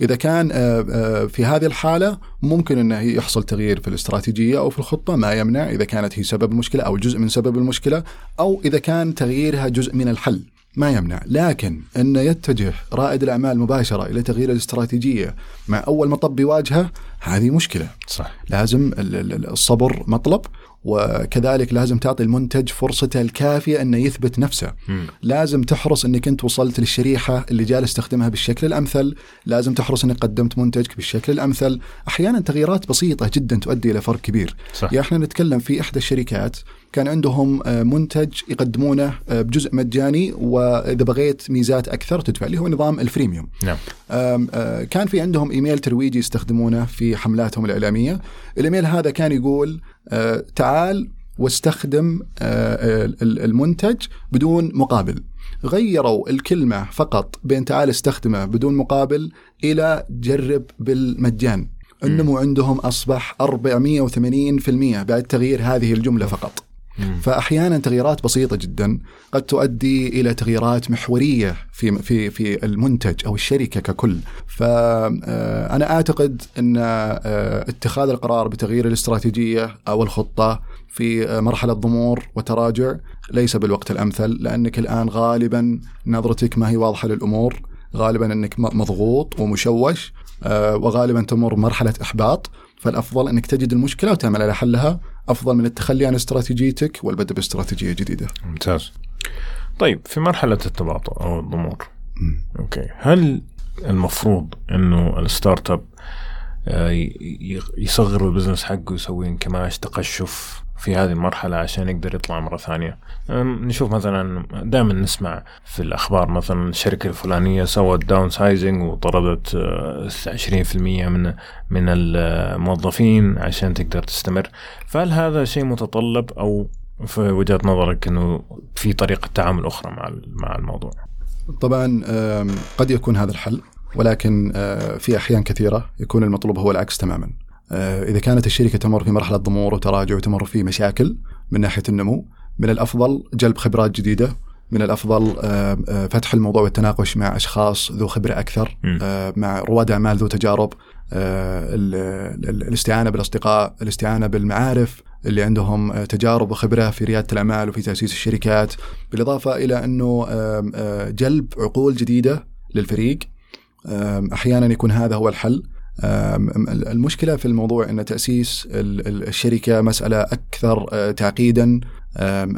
إذا كان آه، آه، في هذه الحالة ممكن انه يحصل تغيير في الاستراتيجية أو في الخطة ما يمنع إذا كانت هي سبب المشكلة أو جزء من سبب المشكلة أو إذا كان تغييرها جزء من الحل. ما يمنع لكن أن يتجه رائد الأعمال مباشرة إلى تغيير الاستراتيجية مع أول مطب يواجهه هذه مشكلة صح لازم الصبر مطلب وكذلك لازم تعطي المنتج فرصته الكافية أنه يثبت نفسه. مم. لازم تحرص أنك أنت وصلت للشريحة اللي جالس تستخدمها بالشكل الأمثل، لازم تحرص أنك قدمت منتجك بالشكل الأمثل، أحيانا تغييرات بسيطة جدا تؤدي إلى فرق كبير. صح. يا إحنا نتكلم في إحدى الشركات كان عندهم آه، منتج يقدمونه آه، بجزء مجاني وإذا بغيت ميزات أكثر تدفع اللي هو نظام الفريميوم. نعم آه، كان في عندهم إيميل ترويجي يستخدمونه في حملاتهم الإعلامية، الإيميل هذا كان يقول تعال واستخدم ال- المنتج بدون مقابل. غيروا الكلمة فقط بين تعال استخدمه بدون مقابل إلى جرب بالمجان. النمو عندهم أصبح 480% بعد تغيير هذه الجملة فقط. فأحيانا تغييرات بسيطة جدا قد تؤدي إلى تغييرات محورية في في في المنتج أو الشركة ككل. فانا أعتقد أن آه، اتخاذ القرار بتغيير الاستراتيجية أو الخطة في آه، مرحلة ضمور وتراجع ليس بالوقت الأمثل لأنك الآن غالبا نظرتك ما هي واضحة للأمور. غالبا إنك مضغوط ومشوش آه، وغالبا تمر مرحلة إحباط. فالأفضل إنك تجد المشكلة وتعمل على حلها. أفضل من التخلي عن استراتيجيتك والبدء باستراتيجية جديدة. ممتاز. طيب في مرحلة التباطؤ أو الضمور. مم. okay. هل المفروض أنه ال startup آه، يصغر ال business حقه يسوي انكماش تقشف في هذه المرحلة عشان يقدر يطلع مرة ثانية. نشوف مثلا دائما نسمع في الأخبار مثلا الشركة الفلانية سوت downsizing وطردت آه، 20% من من الموظفين عشان تقدر تستمر. فهل هذا شيء متطلب أو في وجهة نظرك أنه في طريقة تعامل أخرى مع مع الموضوع؟ طبعا قد يكون هذا الحل ولكن آه، في أحيان كثيرة يكون المطلوب هو العكس تماما. آه، إذا كانت الشركة تمر في مرحلة ضمور وتراجع وتمر في مشاكل من ناحية النمو من الأفضل جلب خبرات جديدة من الأفضل آه، آه، فتح الموضوع والتناقش مع أشخاص ذو خبرة أكثر مع رواد أعمال ذو تجارب ال- ال- الاستعانة بالأصدقاء، الاستعانة بالمعارف اللي عندهم تجارب وخبرة في ريادة الأعمال وفي تأسيس الشركات، بالإضافة إلى أنه جلب عقول جديدة للفريق أحيانا يكون هذا هو الحل. المشكلة في الموضوع إن تأسيس ال- ال- الشركة مسألة أكثر آه، تعقيدا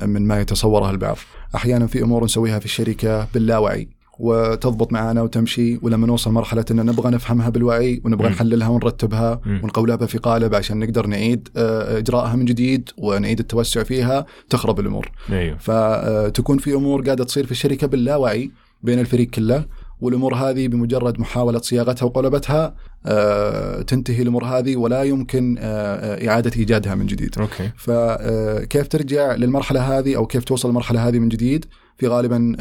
من ما يتصوره البعض. أحيانا في أمور نسويها في الشركة باللاوعي وتضبط معنا وتمشي ولما نوصل مرحلة ان نبغى نفهمها بالوعي ونبغى مم. نحللها ونرتبها مم. ونقولبها في قالب عشان نقدر نعيد آه، إجراءها من جديد ونعيد التوسع فيها تخرب الأمور. أيوه فتكون في أمور قاعدة تصير في الشركة باللاوعي بين الفريق كله والأمور هذه بمجرد محاولة صياغتها وقلبتها آه، تنتهي الأمور هذه ولا يمكن آه، آه، إعادة إيجادها من جديد. أوكي فكيف ترجع للمرحلة هذه أو كيف توصل للمرحله هذه من جديد؟ في غالبا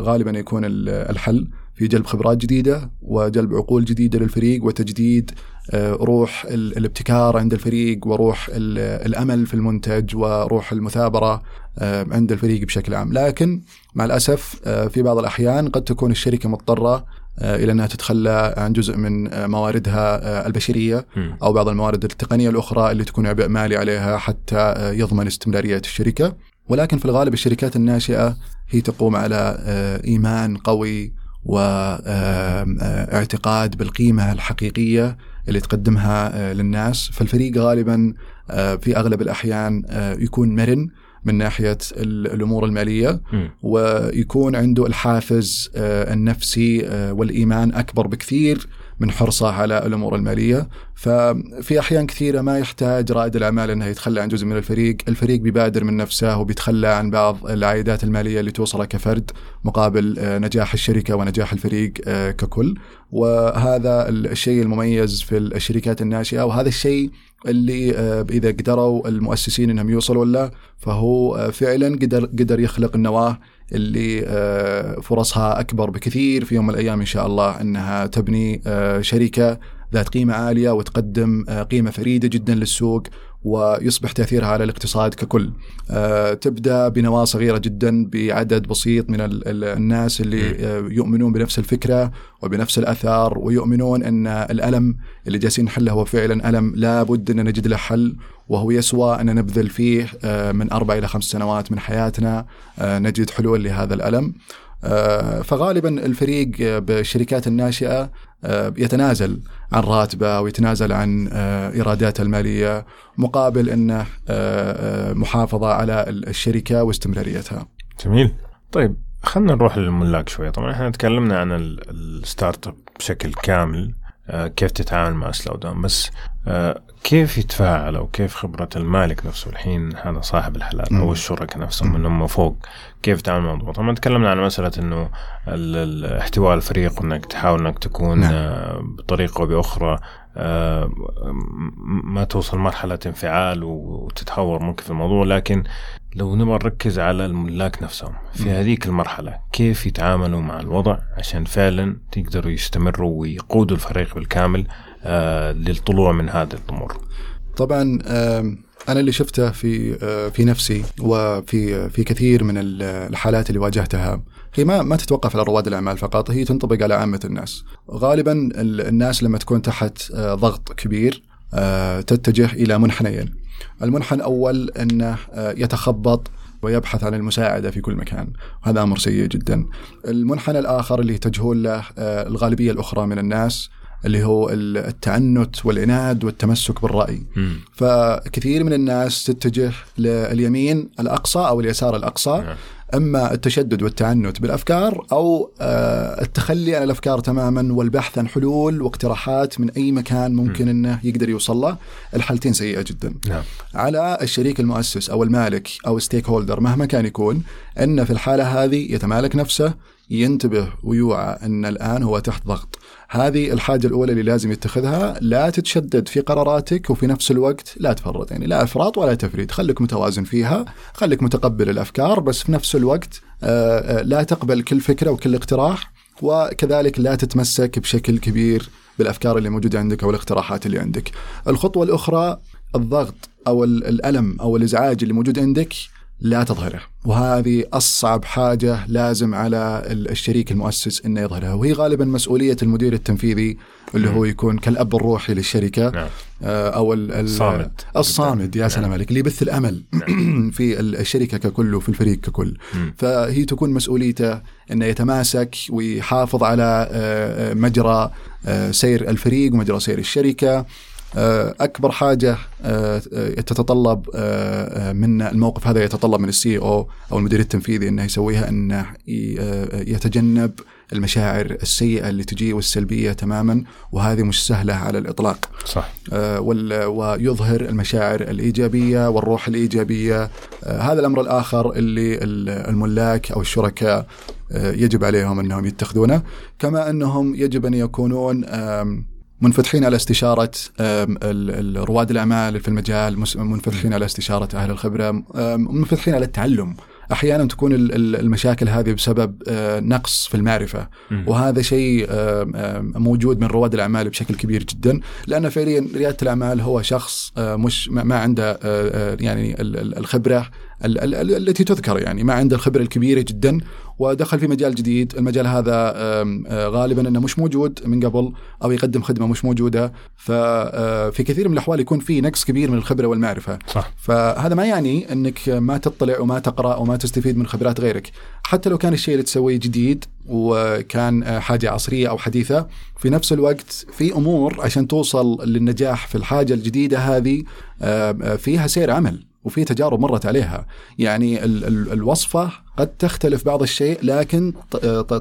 غالبا يكون ال- الحل في جلب خبرات جديدة وجلب عقول جديدة للفريق وتجديد آه، روح ال- الابتكار عند الفريق وروح ال- الأمل في المنتج وروح المثابرة آه، عند الفريق بشكل عام، لكن مع الأسف آه، في بعض الأحيان قد تكون الشركة مضطرة إلى أنها تتخلى عن جزء من مواردها البشرية. أو بعض الموارد التقنية الأخرى اللي تكون عبء مالي عليها حتى يضمن استمرارية الشركة، ولكن في الغالب الشركات الناشئة هي تقوم على إيمان قوي واعتقاد بالقيمة الحقيقية اللي تقدمها للناس، فالفريق غالبا في أغلب الأحيان آه، يكون مرن من ناحية ال- الأمور المالية مم. ويكون عنده الحافز النفسي والإيمان أكبر بكثير من حرصه على الأمور المالية، ففي أحيان كثيرة ما يحتاج رائد الأعمال أنه يتخلى عن جزء من الفريق، الفريق بيبادر من نفسه وبيتخلى عن بعض العائدات المالية اللي توصله كفرد مقابل آه، نجاح الشركة ونجاح الفريق آه، ككل، وهذا الشيء المميز في الشركات الناشئة وهذا الشيء اللي آه، إذا قدروا المؤسسين إنهم يوصلوا له فهو فعلا قدر قدر يخلق النواة اللي آه، فرصها أكبر بكثير في يوم من الأيام إن شاء الله إنها تبني آه، شركة ذات قيمة عالية وتقدم آه، قيمة فريدة جدا للسوق ويصبح تأثيرها على الاقتصاد ككل. تبدأ بنواة صغيرة جدا بعدد بسيط من ال- ال- الناس اللي يؤمنون بنفس الفكرة وبنفس الأثار ويؤمنون إن الألم اللي جالسين نحله هو فعلا ألم لابد أن نجد له حل وهو يسوى أن نبذل فيه آه، من أربع إلى خمس سنوات من حياتنا آه، نجد حلول لهذا الألم. آه، فغالبا الفريق بالشركات الناشئة آه، يتنازل عن راتبه ويتنازل عن إيراداته المالية مقابل انه محافظة على الشركة واستمراريتها. جميل. طيب خلينا نروح للملاك شوية، طبعا إحنا تكلمنا عن ال startup بشكل كامل كيف تتعامل مع slow down بس كيف يتفاعل أو كيف خبرة المالك نفسه؟ الحين هذا صاحب الحلال أو الشركاء نفسهم انهم فوق. كيف يتعامل مع الموضوع؟ طبعا تكلمنا عن مسألة إنه احتواء الفريق وإنك تحاول إنك تكون نعم. آه، بطريقة أو بأخرى آه، ما توصل مرحلة انفعال وتتهور ممكن في الموضوع. لكن لو نبغى نركز على الملاك نفسهم في هذيك المرحلة كيف يتعاملوا مع الوضع عشان فعلا تقدروا يستمروا ويقودوا الفريق بالكامل؟ آه، للطلوع من هذه الأمور. طبعا أنا اللي شفته في آه، في نفسي وفي في كثير من الحالات اللي واجهتها. هي ما ما تتوقف على رواد الأعمال فقط هي تنطبق على عامة الناس. غالبا الناس لما تكون تحت آه، ضغط كبير تتجه إلى منحنيين. المنحنى الأول أنه يتخبط ويبحث عن المساعدة في كل مكان وهذا أمر سيء جدا. المنحنى الآخر اللي يتجهون له الغالبية الأخرى من الناس اللي هو التعنت والعناد والتمسك بالرأي م. فكثير من الناس تتجه لليمين الأقصى أو اليسار الأقصى نعم. أما التشدد والتعنت بالأفكار أو آه، التخلي عن الأفكار تماما والبحث عن حلول واقتراحات من أي مكان ممكن إنه يقدر يوصل له، الحالتين سيئة جدا. نعم. على الشريك المؤسس أو المالك أو ستيك هولدر مهما كان يكون إن في الحالة هذه يتمالك نفسه ينتبه ويوعى إن الآن هو تحت ضغط. هذه الحاجة الأولى اللي لازم يتخذها لا تتشدد في قراراتك وفي نفس الوقت لا تفرط يعني لا إفراط ولا تفريط خليك متوازن فيها خليك متقبل الأفكار بس في نفس الوقت آه، آه، لا تقبل كل فكرة وكل اقتراح وكذلك لا تتمسك بشكل كبير بالأفكار اللي موجودة عندك أو الاقتراحات اللي عندك. الخطوة الأخرى الضغط أو الألم أو الإزعاج اللي موجود عندك لا تظهره. وهذه أصعب حاجة لازم على الشريك المؤسس أنه يظهرها. وهي غالبا مسؤولية المدير التنفيذي اللي هو يكون كالأب الروحي للشركة. نعم. آه، أو الصامد. الصامد يا نعم. سلام عليك اللي يبث الأمل نعم. في الشركة ككل وفي الفريق ككل. فهي تكون مسؤوليته أنه يتماسك ويحافظ على آه، آه، مجرى سير الفريق ومجرى سير الشركة. أكبر حاجة آه، تتطلب آه، من الموقف هذا يتطلب من السي أو أو المدير التنفيذي إنه يسويها إنه يتجنب المشاعر السيئة اللي تجي والسلبية تماما وهذه مش سهلة على الإطلاق. صح. ويظهر المشاعر الإيجابية والروح الإيجابية هذا الأمر الآخر اللي الملاك أو الشركاء يجب عليهم إنهم يتخذونه كما أنهم يجب أن يكونون منفتحين على استشارة رواد الأعمال في المجال منفتحين على استشارة أهل الخبرة منفتحين على التعلم. أحيانا تكون المشاكل هذه بسبب آه، نقص في المعرفة. وهذا شيء موجود من رواد الأعمال بشكل كبير جدا. لأن فعليا ريادة الأعمال هو شخص آه، مش ما عنده آه، يعني الخبرة التي تذكر يعني ما عنده الخبرة الكبيرة جدا. ودخل في مجال جديد. المجال هذا غالبا إنه مش موجود من قبل أو يقدم خدمة مش موجودة. ففي كثير من الأحوال يكون في نقص كبير من الخبرة والمعرفة. صح. فهذا ما يعني إنك ما تطلع وما تقرأ وما تستفيد من خبرات غيرك. حتى لو كان الشيء اللي تسويه جديد وكان حاجة عصرية أو حديثة في نفس الوقت في أمور عشان توصل للنجاح في الحاجة الجديدة هذه فيها سير عمل. وفي تجارب مرت عليها. يعني ال ال الوصفة قد تختلف بعض الشيء لكن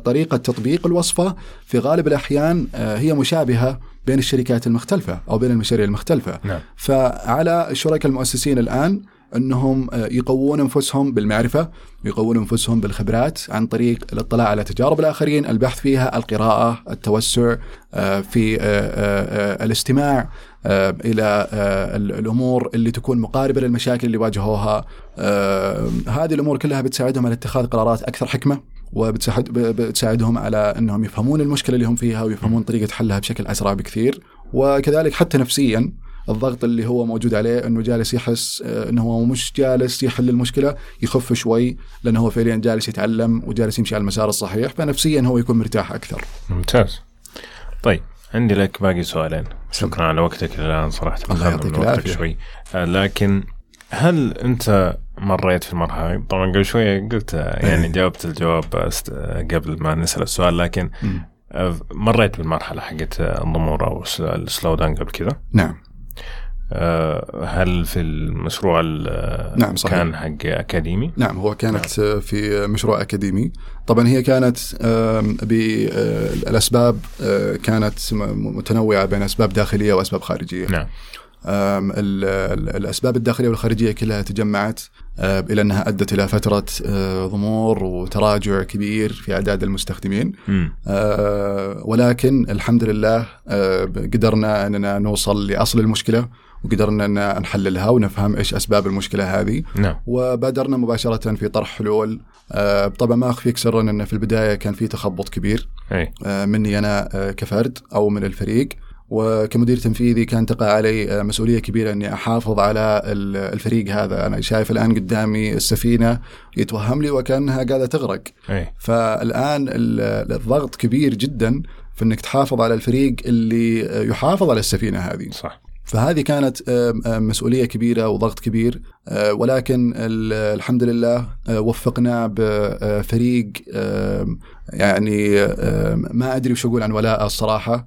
طريقة تطبيق الوصفة في غالب الأحيان هي مشابهة بين الشركات المختلفة أو بين المشاريع المختلفة. نعم. فعلى الشركاء المؤسسين الآن أنهم آه، يقوون أنفسهم بالمعرفة يقوون أنفسهم بالخبرات عن طريق الاطلاع على تجارب الآخرين، البحث فيها، القراءة، التوسع آه، في آه، الاستماع. إلى الأمور اللي تكون مقاربة للمشاكل اللي واجهوها هذه الأمور كلها بتساعدهم على اتخاذ قرارات أكثر حكمة وبتساعدهم على إنهم يفهمون المشكلة اللي هم فيها ويفهمون طريقة حلها بشكل أسرع بكثير وكذلك حتى نفسيا الضغط اللي هو موجود عليه إنه جالس يحس آه، إنه هو مش جالس يحل المشكلة يخف شوي لأنه هو فعليا جالس يتعلم وجالس يمشي على المسار الصحيح فنفسيا هو يكون مرتاح أكثر. ممتاز. طيب عندي لك باقي سؤالين. شكرا على وقتك الآن صراحة. الله يعطيك العافية. شوي. آه، لكن هل أنت مريت في المرحلة طبعا قبل شوية قلت يعني إيه. جاوبت الجواب است- قبل ما نسأل السؤال لكن. آه، مريت بالمرحلة حقت الضمور أو ال s- ال slow down قبل كذا؟ نعم. آه، هل في المشروع ال- نعم، صحيح. كان حق أكاديمي؟ نعم هو كانت في مشروع أكاديمي طبعا هي كانت بالاسباب آه، كانت م- متنوعة بين أسباب داخلية وأسباب خارجية نعم الأسباب الداخلية والخارجية كلها تجمعت آه، إلى أنها أدت إلى فترة آه، ضمور وتراجع كبير في أعداد المستخدمين. آه، ولكن الحمد لله آه، قدرنا أننا نوصل لأصل المشكلة وقدرنا أن نحللها ونفهم إيش أسباب المشكلة هذه. نعم. وبادرنا مباشرة في طرح حلول آه، طبعا ما أخفيك سرا أن في البداية كان في تخبط كبير. أي. آه، مني أنا آه، كفرد أو من الفريق. وكمدير تنفيذي كان تقع علي آه، مسؤولية كبيرة أني أحافظ على ال- الفريق هذا، أنا شايف الآن قدامي السفينة يتوهم لي وكأنها قاعدة تغرق، أي. فالآن ال- الضغط كبير جدا في أنك تحافظ على الفريق اللي يحافظ على السفينة هذه. صح. فهذه كانت آم، آم، مسؤولية كبيرة وضغط كبير. آه، ولكن ال- الحمد لله آه، وفقنا بفريق يعني ما أدري وش أقول عن ولاء الصراحة.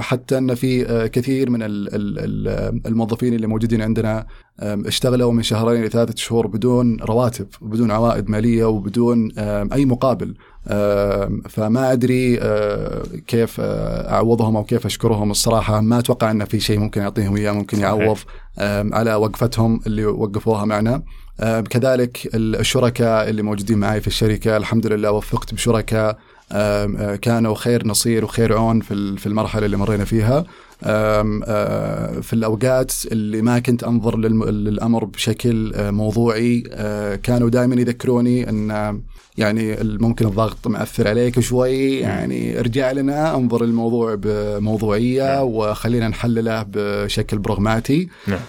حتى أن في آه، كثير من ال- ال- ال- الموظفين اللي موجودين عندنا اشتغلوا من شهرين لثلاثة شهور بدون رواتب وبدون عوائد مالية وبدون أي مقابل. فما أدري آه، كيف آه، أعوضهم أو كيف أشكرهم. الصراحة ما أتوقع إن في شيء ممكن يعطيهم إياه ممكن. يعوض على وقفتهم اللي وقفوها معنا. كذلك الشركاء اللي موجودين معي في الشركة الحمد لله وفقت بشركاء آه، كانوا خير نصير وخير عون في ال- في المرحلة اللي مرينا فيها. في الأوقات اللي ما كنت أنظر للأمر بشكل موضوعي كانوا دائما يذكروني إن يعني ممكن الضغط مأثر عليك شوي يعني ارجع لنا انظر الموضوع بموضوعية نعم. وخلينا نحلله بشكل براغماتي. نعم.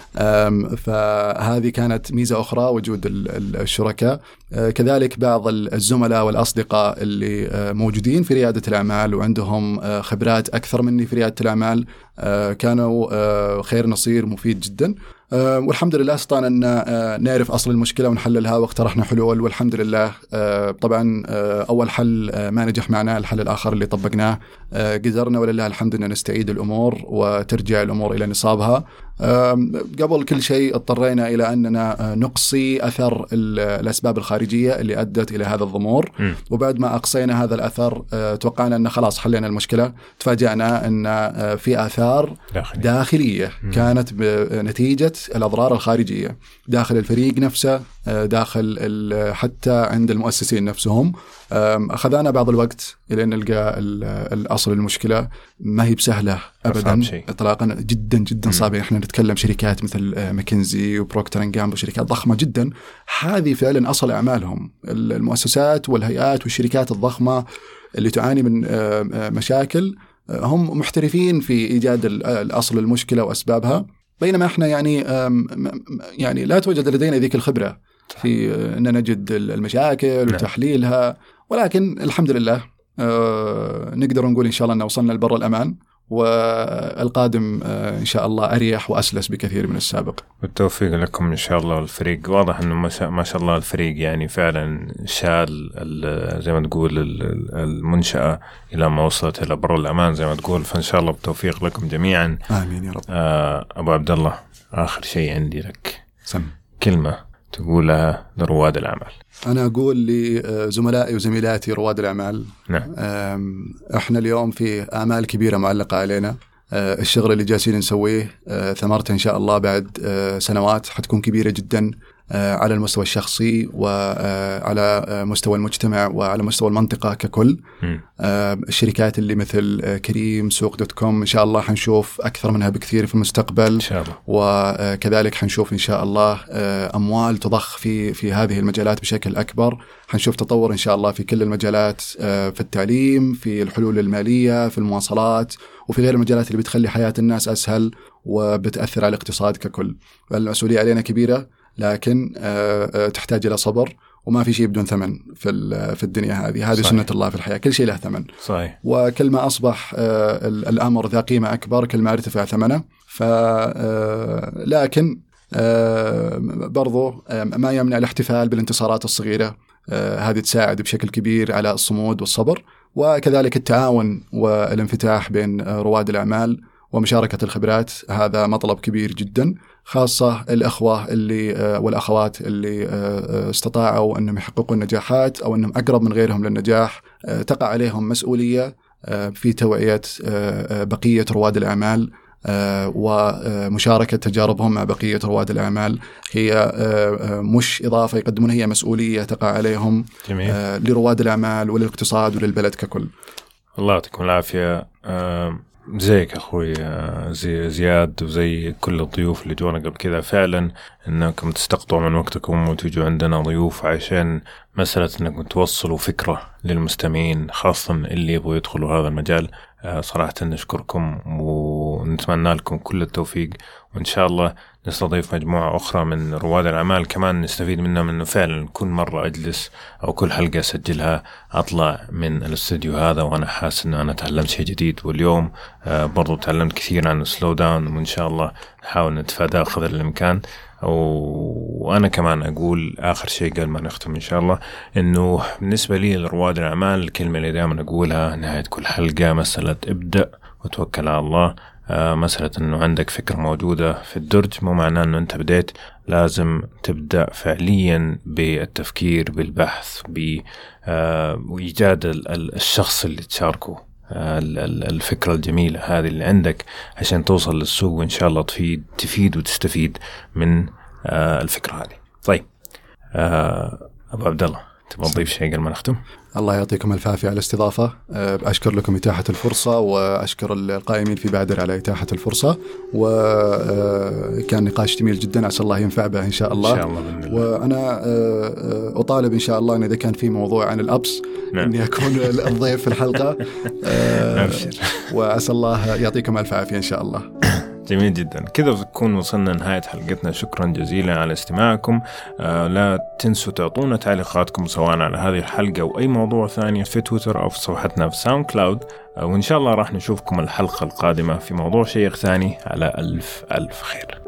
فهذه كانت ميزة أخرى وجود ال- ال- الشركاء. أه، كذلك بعض ال- الزملاء والأصدقاء اللي أه، موجودين في ريادة الأعمال وعندهم أه، خبرات أكثر مني في ريادة الأعمال. أه، كانوا أه، خير نصير مفيد جدا. أه، والحمد لله استطعنا أن نعرف أصل المشكلة ونحللها واقترحنا حلول والحمد لله طبعا أول حل ما نجح معنا الحل الآخر اللي طبقناه قدرنا ولله الحمد أن نستعيد الأمور وترجع الأمور إلى نصابها. قبل كل شيء اضطرينا إلى أننا أه، نقصي أثر ال- الأسباب الخارجية اللي أدت إلى هذا الضمور. وبعد ما أقصينا هذا الأثر أه، توقعنا أن خلاص حلينا المشكلة تفاجأنا أن أه، في آثار داخلي داخلية. كانت بنتيجه الأضرار الخارجية داخل الفريق نفسه داخل ال- حتى عند المؤسسين نفسهم. أخذنا بعض الوقت إلى نلقى ال- الأصل المشكلة ما هي بسهلة ابدا. اطلاقا. جدا جدا. صعبة. إحنا نتكلم شركات مثل آه، ماكنزي وبروكتر أند جامبل شركات ضخمة جدا. هذه فعلا أصل أعمالهم. المؤسسات والهيئات والشركات الضخمة اللي تعاني من آه، آه، مشاكل آه، هم محترفين في إيجاد ال- آه، الأصل المشكلة وأسبابها. بينما إحنا يعني يعني لا توجد لدينا ذيك الخبرة. في إن نجد ال- المشاكل نعم. وتحليلها ولكن الحمد لله آه، نقدر نقول إن شاء الله إن وصلنا لبر الأمان والقادم آه، إن شاء الله أريح وأسلس بكثير من السابق. بالتوفيق لكم إن شاء الله والفريق واضح إنه ما شاء, الله الفريق يعني فعلا شال ال- زي ما تقول ال- ال- المنشأة إلى ما وصلت إلى بر الأمان زي ما تقول فإن شاء الله بالتوفيق لكم جميعا آمين يا رب. آه أبو عبد الله آخر شيء عندي لك سم. كلمة تقولها لرواد الأعمال. أنا أقول لزملائي وزميلاتي رواد الأعمال نعم. أم، إحنا اليوم في امال كبيرة معلقة علينا. أه، الشغل اللي جالسين نسويه أه، ثمرته إن شاء الله بعد أه، سنوات حتكون كبيرة جدا. على المستوى الشخصي وعلى مستوى المجتمع وعلى مستوى المنطقة ككل. آه، الشركات اللي مثل آه، كريم سوق دوت كوم إن شاء الله حنشوف أكثر منها بكثير في المستقبل. إن شاء الله. وكذلك حنشوف إن شاء الله آه، أموال تضخ في في هذه المجالات بشكل أكبر، حنشوف تطور إن شاء الله في كل المجالات آه، في التعليم، في الحلول المالية، في المواصلات وفي غير المجالات اللي بتخلي حياة الناس أسهل وبتأثر على الاقتصاد ككل. المسؤوليه علينا كبيرة. لكن آه، آه، تحتاج إلى صبر وما في شيء بدون ثمن في في الدنيا هذه، هذه صحيح. سنة الله في الحياة، كل شيء له ثمن. صحيح. وكل ما أصبح آه، ال- الأمر ذا قيمة أكبر كل ما ارتفع ثمنه. ف لكن برضو ما يمنع الاحتفال بالانتصارات الصغيرة. آه، هذه تساعد بشكل كبير على الصمود والصبر. وكذلك التعاون والانفتاح بين رواد الأعمال ومشاركة الخبرات. هذا مطلب كبير جدا. خاصة الأخوة اللي والأخوات اللي استطاعوا أنهم يحققوا النجاحات أو أنهم أقرب من غيرهم للنجاح تقع عليهم مسؤولية في توعية بقية رواد الأعمال آه، ومشاركة تجاربهم مع بقية رواد الأعمال. هي آه، آه، مش إضافة يقدمون هي مسؤولية تقع عليهم جميل. لرواد الأعمال وللاقتصاد وللبلد ككل. الله يعطيكم العافية. زيك أخوي زي زياد وزي كل الضيوف اللي جونا قبل كذا. فعلا إنكم تستقطعوا من وقتكم وتجوا عندنا ضيوف عشان مسألة إنكم توصلوا فكرة للمستمعين خاصة اللي يبغوا يدخلوا هذا المجال. آه، صراحة نشكركم ونتمنى لكم كل التوفيق. وإن شاء الله نستضيف مجموعة أخرى من رواد الأعمال كمان نستفيد منهم إنه فعلا كل مرة أجلس أو كل حلقة أسجلها أطلع من الاستوديو هذا وأنا حاسس إنه أنا تعلمت شيء جديد. واليوم آه، برضو تعلمت كثير عن السلو داون وإن شاء الله نحاول نتفاداه قدر الإمكان. وأنا كمان أقول آخر شيء قبل ما نختم إن شاء الله إنه بالنسبة لي لرواد الأعمال الكلمة اللي دائما أقولها نهاية كل حلقة مسألة ابدأ وتوكل على الله. مسألة إنه عندك فكرة موجودة في الدرج مو معناه إنه أنت بديت. لازم تبدأ فعليا بالتفكير بالبحث بإيجاد آه الشخص اللي تشاركه. الفكرة الجميلة هذه اللي عندك عشان توصل للسوق وإن شاء الله تفيد تفيد وتستفيد من آه، الفكرة هذه. طيب آه، أبو عبد الله. تبغى تضيف شيء قبل ما نختم؟ الله يعطيكم الف عافية على الاستضافة. آه، أشكر لكم إتاحة الفرصة وأشكر القائمين في بادر على إتاحة الفرصة. وكان نقاش جميل جدا. عسى الله ينفع به إن شاء الله. إن شاء الله بإذن الله. وأنا أطالب إن شاء الله إن إذا كان في موضوع عن ال ups نعم. إني أكون الضيف في الحلقة. وعسى الله يعطيكم الف عافية إن شاء الله. جميل جدا. كذا نكون وصلنا لنهاية حلقتنا. شكرا جزيلا على استماعكم. آه لا تنسوا تعطونا تعليقاتكم سواء على هذه الحلقة أو أي موضوع ثاني في تويتر أو في صفحتنا في SoundCloud. آه وإن شاء الله راح نشوفكم الحلقة القادمة في موضوع شيق ثاني. على ألف ألف خير.